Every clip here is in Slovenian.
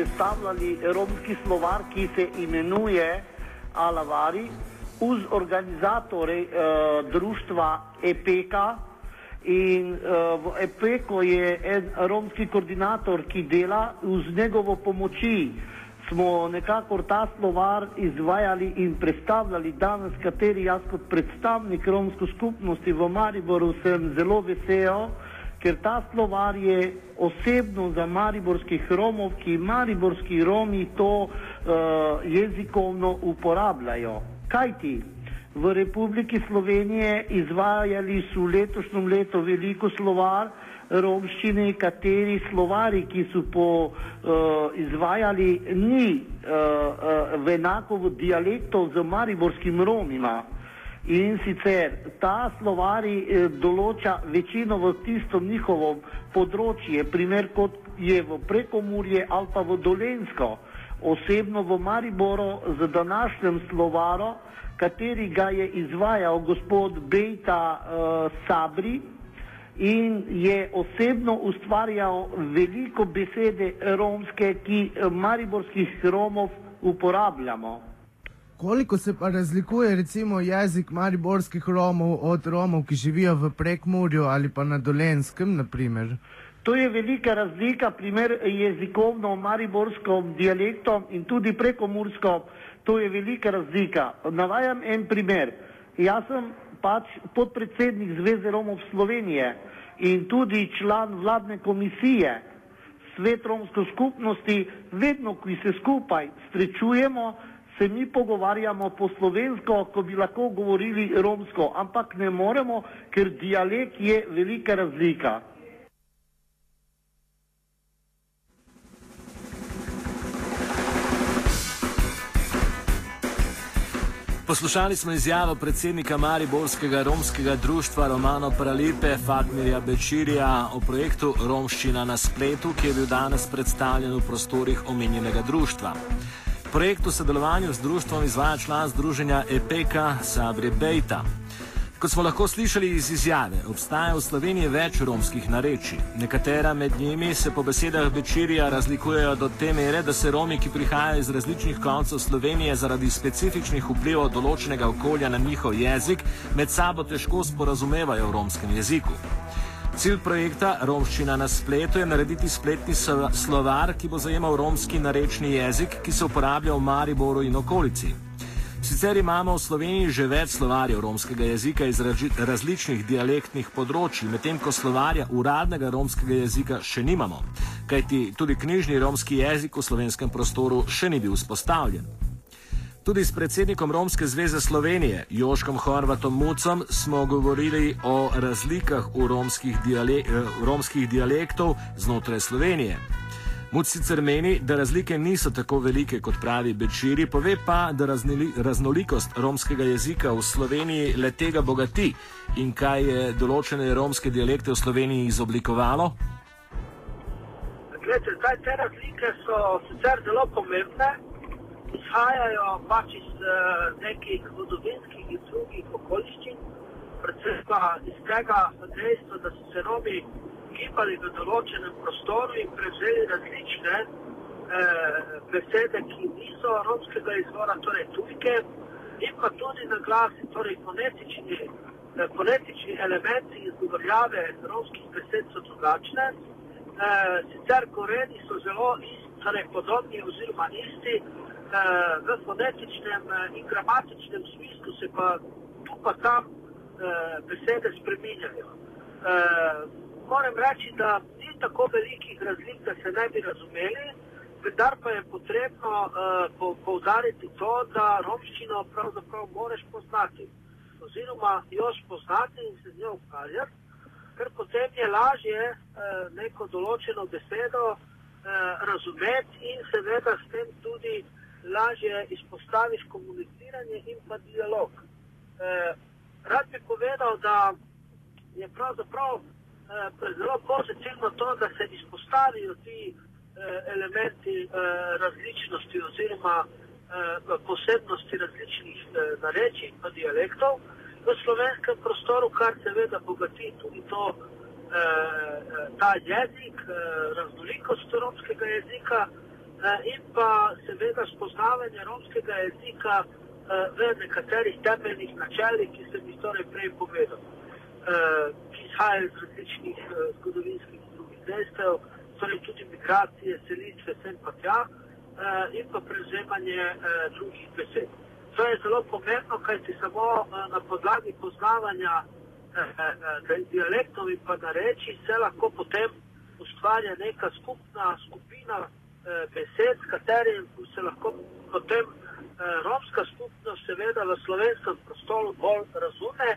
predstavljali romski slovar, ki se imenuje Alavari, uz organizatorje uh, društva EPEKA. In uh, v EPEKO je en romski koordinator, ki dela z njegovo pomoči. Smo nekako ta slovar izvajali in predstavljali danes, kateri jaz kot predstavnik romske skupnosti v Mariboru sem zelo vesel, ker ta slovar je osebno za mariborskih Romov, ki mariborski Romi to uh, jezikovno uporabljajo. Kaj ti? V Republiki Slovenije izvajali so letošnjem letu veliko slovar romščine, kateri slovari, ki so po uh, izvajali, ni uh, uh, v enako v dialektu z mariborskim Romima. In sicer ta slovari eh, določa večino v tistem njihovem področju, primer kot je v Prekomurje ali pa v Dolensko. Osebno v Mariboru z današnjem slovarom, kateri ga je izvajal gospod Bejta uh, Sabri in je osebno ustvarjal veliko besede romske, ki mariborskih Romov uporabljamo. Koliko se pa razlikuje recimo jezik mariborskih Romov od Romov, ki živijo v Prekmurju ali pa na Dolenskem, naprimer? To je velika razlika, primer jezikovno, mariborskom dialektom in tudi prekomursko, to je velika razlika. Navajam en primer. Jaz sem pač podpredsednik Zveze Romov Slovenije in tudi član vladne komisije Svet romske skupnosti, vedno, ko se skupaj srečujemo, se mi pogovarjamo po slovensko, ko bi lahko govorili romsko, ampak ne moremo, ker dialekt je velika razlika. Poslušali smo izjavo predsednika Mariborskega romskega društva Romano Pralipe Fatmirja Bečirja o projektu Romščina na spletu, ki je bil danes predstavljen v prostorih omenjenega društva. Projekt v sodelovanju z društvom izvaja član združenja EPEKA Sabri Bejta. Kot smo lahko slišali iz izjave, obstaja v Sloveniji več romskih narečij. Nekatera med njimi se po besedah Bečirja razlikujejo do te mere, da se Romi, ki prihajajo iz različnih koncev Slovenije zaradi specifičnih vplivov določenega okolja na njihov jezik, med sabo težko sporazumevajo v romskem jeziku. Cilj projekta Romščina na spletu je narediti spletni slovar, ki bo zajemal romski narečni jezik, ki se uporablja v Mariboru in okolici. Sicer imamo v Sloveniji že več slovarjev romskega jezika iz različnih dialektnih področji, medtem ko slovarja uradnega romskega jezika še nimamo, kajti tudi knjižni romski jezik v slovenskem prostoru še ni bil vzpostavljen. Tudi s predsednikom Romske zveze Slovenije, Joškom Horvatom Mucom, smo govorili o razlikah v romskih, diale eh, romskih dialektov znotraj Slovenije. Muc sicer meni, da razlike niso tako velike, kot pravi Bečiri, pove pa, da raznolikost romskega jezika v Sloveniji le tega bogati in kaj je določene romske dialekte v Sloveniji izoblikovalo. Glede, te razlike so sicer zelo pomembne izhajajo pač iz uh, nekih zgodovinskih in drugih okoliščin, predvsem pa iz tega dejstva, da so se Romi gibali v določenem prostoru in prevzeli različne uh, besede, ki niso romskega izvora, torej tujke, in pa tudi na glas, torej fonetični, uh, fonetični elementi izgovorjave romskih besed so drugačne. Uh, sicer koreni so zelo isti, torej podobni oziroma isti, Eh, v fonetičnem eh, in gramatičnem smislu se pa tu pa tam eh, besede spreminjajo. Moram reči, da ni tako velikih razlik, da se ne bi razumeli, vendar pa je potrebno poudariti to, da romščino pravzaprav moraš poznati oziroma jo spoznati in se z njo ukvarjati, ker potem je lažje neko določeno besedo razumeti in seveda s tem tudi lažje izpostaviš komuniciranje in pa dialog. Eh, rad bi povedal, da je pravzaprav eh, zelo pozitivno to, da se izpostavijo ti eh, elementi eh, različnosti oziroma eh, posebnosti različnih eh, narečij in dialektov v slovenskem prostoru, kar seveda bogati tudi to, eh, ta jezik, eh, raznolikost romskega jezika. In pa seveda spoznavanje romskega jezika v nekaterih temeljnih načelih, ki sem jih torej prej povedal, ki izhajajo iz različnih zgodovinskih in drugih dejstev, torej tudi migracije, selitve sem pa tja in pa prevzemanje drugih besed. To je zelo pomembno, kajti samo na podlagi poznavanja dialektov in pa nareči se lahko potem ustvarja neka skupna skupina besed, s katerim se lahko potem romska skupnost seveda v slovenskem prostoru bolj razume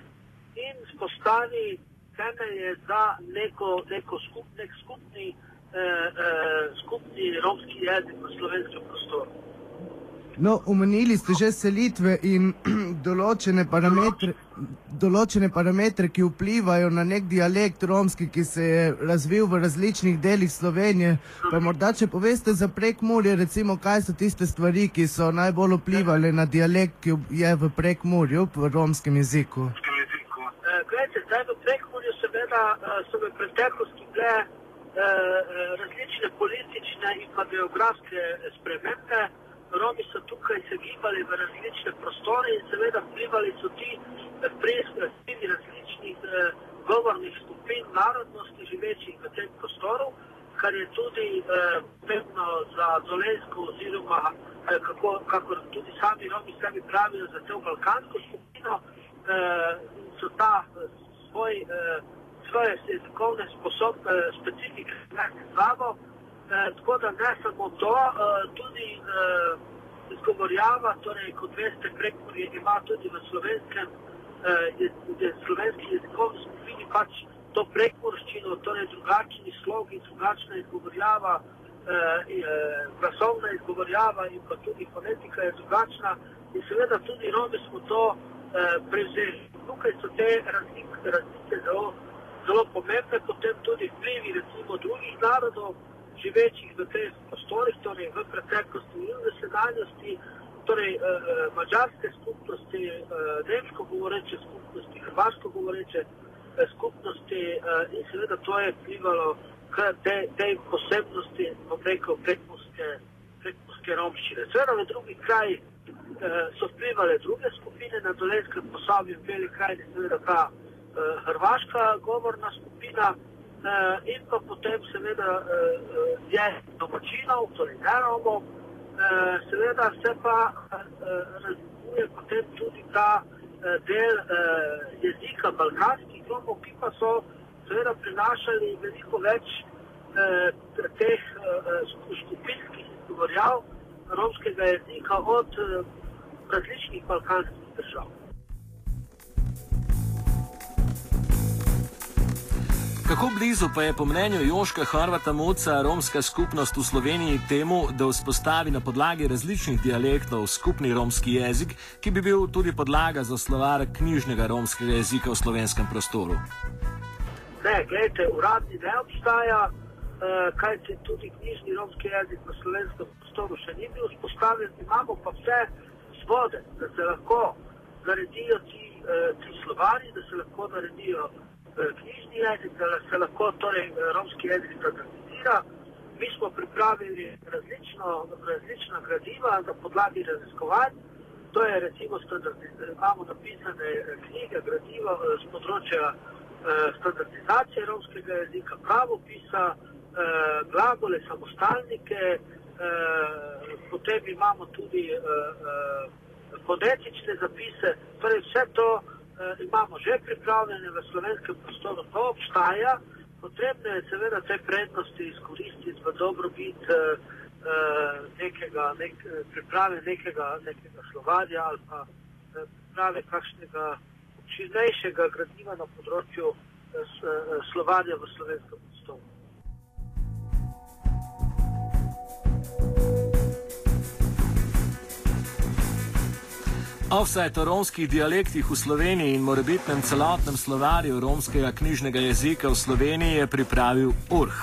in spostavi temelje za neko, neko skup, nek skupni, eh, eh, skupni romski jezik v slovenskem prostoru. No, omenili ste že selitve in določene parametre, določene parametre, ki vplivajo na nek dialekt romski, ki se je razvil v različnih delih Slovenije. Pa morda, če poveste za prekmurje, recimo, kaj so tiste stvari, ki so najbolj vplivali na dialekt, ki je v prekmurju, v romskem jeziku. Glede, zdaj v prekmurju seveda so v preteklosti bile različne politične in pa geografske spremembe. Romi so tukaj se gibali v različne prostore in seveda vplivali so ti predstavniki različnih eh, govornih skupin narodnosti živečih v tem prostoru, kar je tudi pomembno eh, za Zolensko oziroma eh, kako, kako tudi sami Romi sebi pravijo za to balkansko skupino eh, so ta eh, svoj, eh, svoje jezikovne sposobne specifike znati zavo. Eh, tako da ne samo to, eh, tudi eh, izgovorjava, torej kot veste, prekorje ima tudi v slovenskem, eh, slovenski jezikovni skupini pač to prekorščino, torej drugačni slog in drugačna izgovorjava, glasovna izgovorjava in pa tudi fonetika je drugačna in seveda tudi Romi smo to eh, prevzeli. Tukaj so te razlike, razlike zelo, zelo pomembne, potem tudi vplivi recimo drugih narodov, živečih v teh prostorih, torej v preteklosti in v sedanjosti, torej eh, mađarske skupnosti, eh, nemško govoreče skupnosti, hrvaško govoreče eh, skupnosti eh, in seveda to je vplivalo k tej te posebnosti, bom rekel, prekmorske, prekmorske romščine. Seveda v drugih krajih eh, so vplivali druge skupine, na dolenskem posavju v veli krajini seveda ta eh, hrvaška govorna skupina, in pa potem seveda uh, je domačinov, torej ne Romov, uh, seveda se pa uh, razlikuje potem tudi ta uh, del uh, jezika balkanskih Romov, ki pa so seveda prinašali veliko več uh, teh uh, skupinskih izgovorjav romskega jezika od uh, različnih balkanskih držav. Kako blizu pa je po mnenju Joška Horvata Moca romska skupnost v Sloveniji temu, da vzpostavi na podlagi različnih dialektov skupni romski jezik, ki bi bil tudi podlaga za slovar knjižnega romskega jezika v slovenskem prostoru? Ne, gledajte, uradni ne obstaja, eh, kaj se tudi knjižni romski jezik v slovenskem prostoru še ni bil vzpostavljen, imamo pa vse svode, da se lahko naredijo ti, eh, ti slovari, da se lahko naredijo knjižni jezik, da se lahko torej romski jezik standardizira. Mi smo pripravili različno, različna gradiva na podlagi raziskovanj. To je recimo imamo napisane knjige, gradiva z področja standardizacije romskega jezika, pravopisa, glagole, samostalnike, potem imamo tudi fonetične zapise, torej vse to eh, imamo že pripravljene v slovenskem prostoru, to obstaja, potrebno je seveda te prednosti izkoristiti v dobrobit eh, nekega, nek, priprave nekega, nekega slovarja ali pa eh, priprave kakšnega čistejšega gradiva na področju eh, slovarja v slovenskem prostoru. Offset o romskih dialektih v Sloveniji in morebitnem celotnem slovarju romskega knjižnega jezika v Sloveniji je pripravil URH.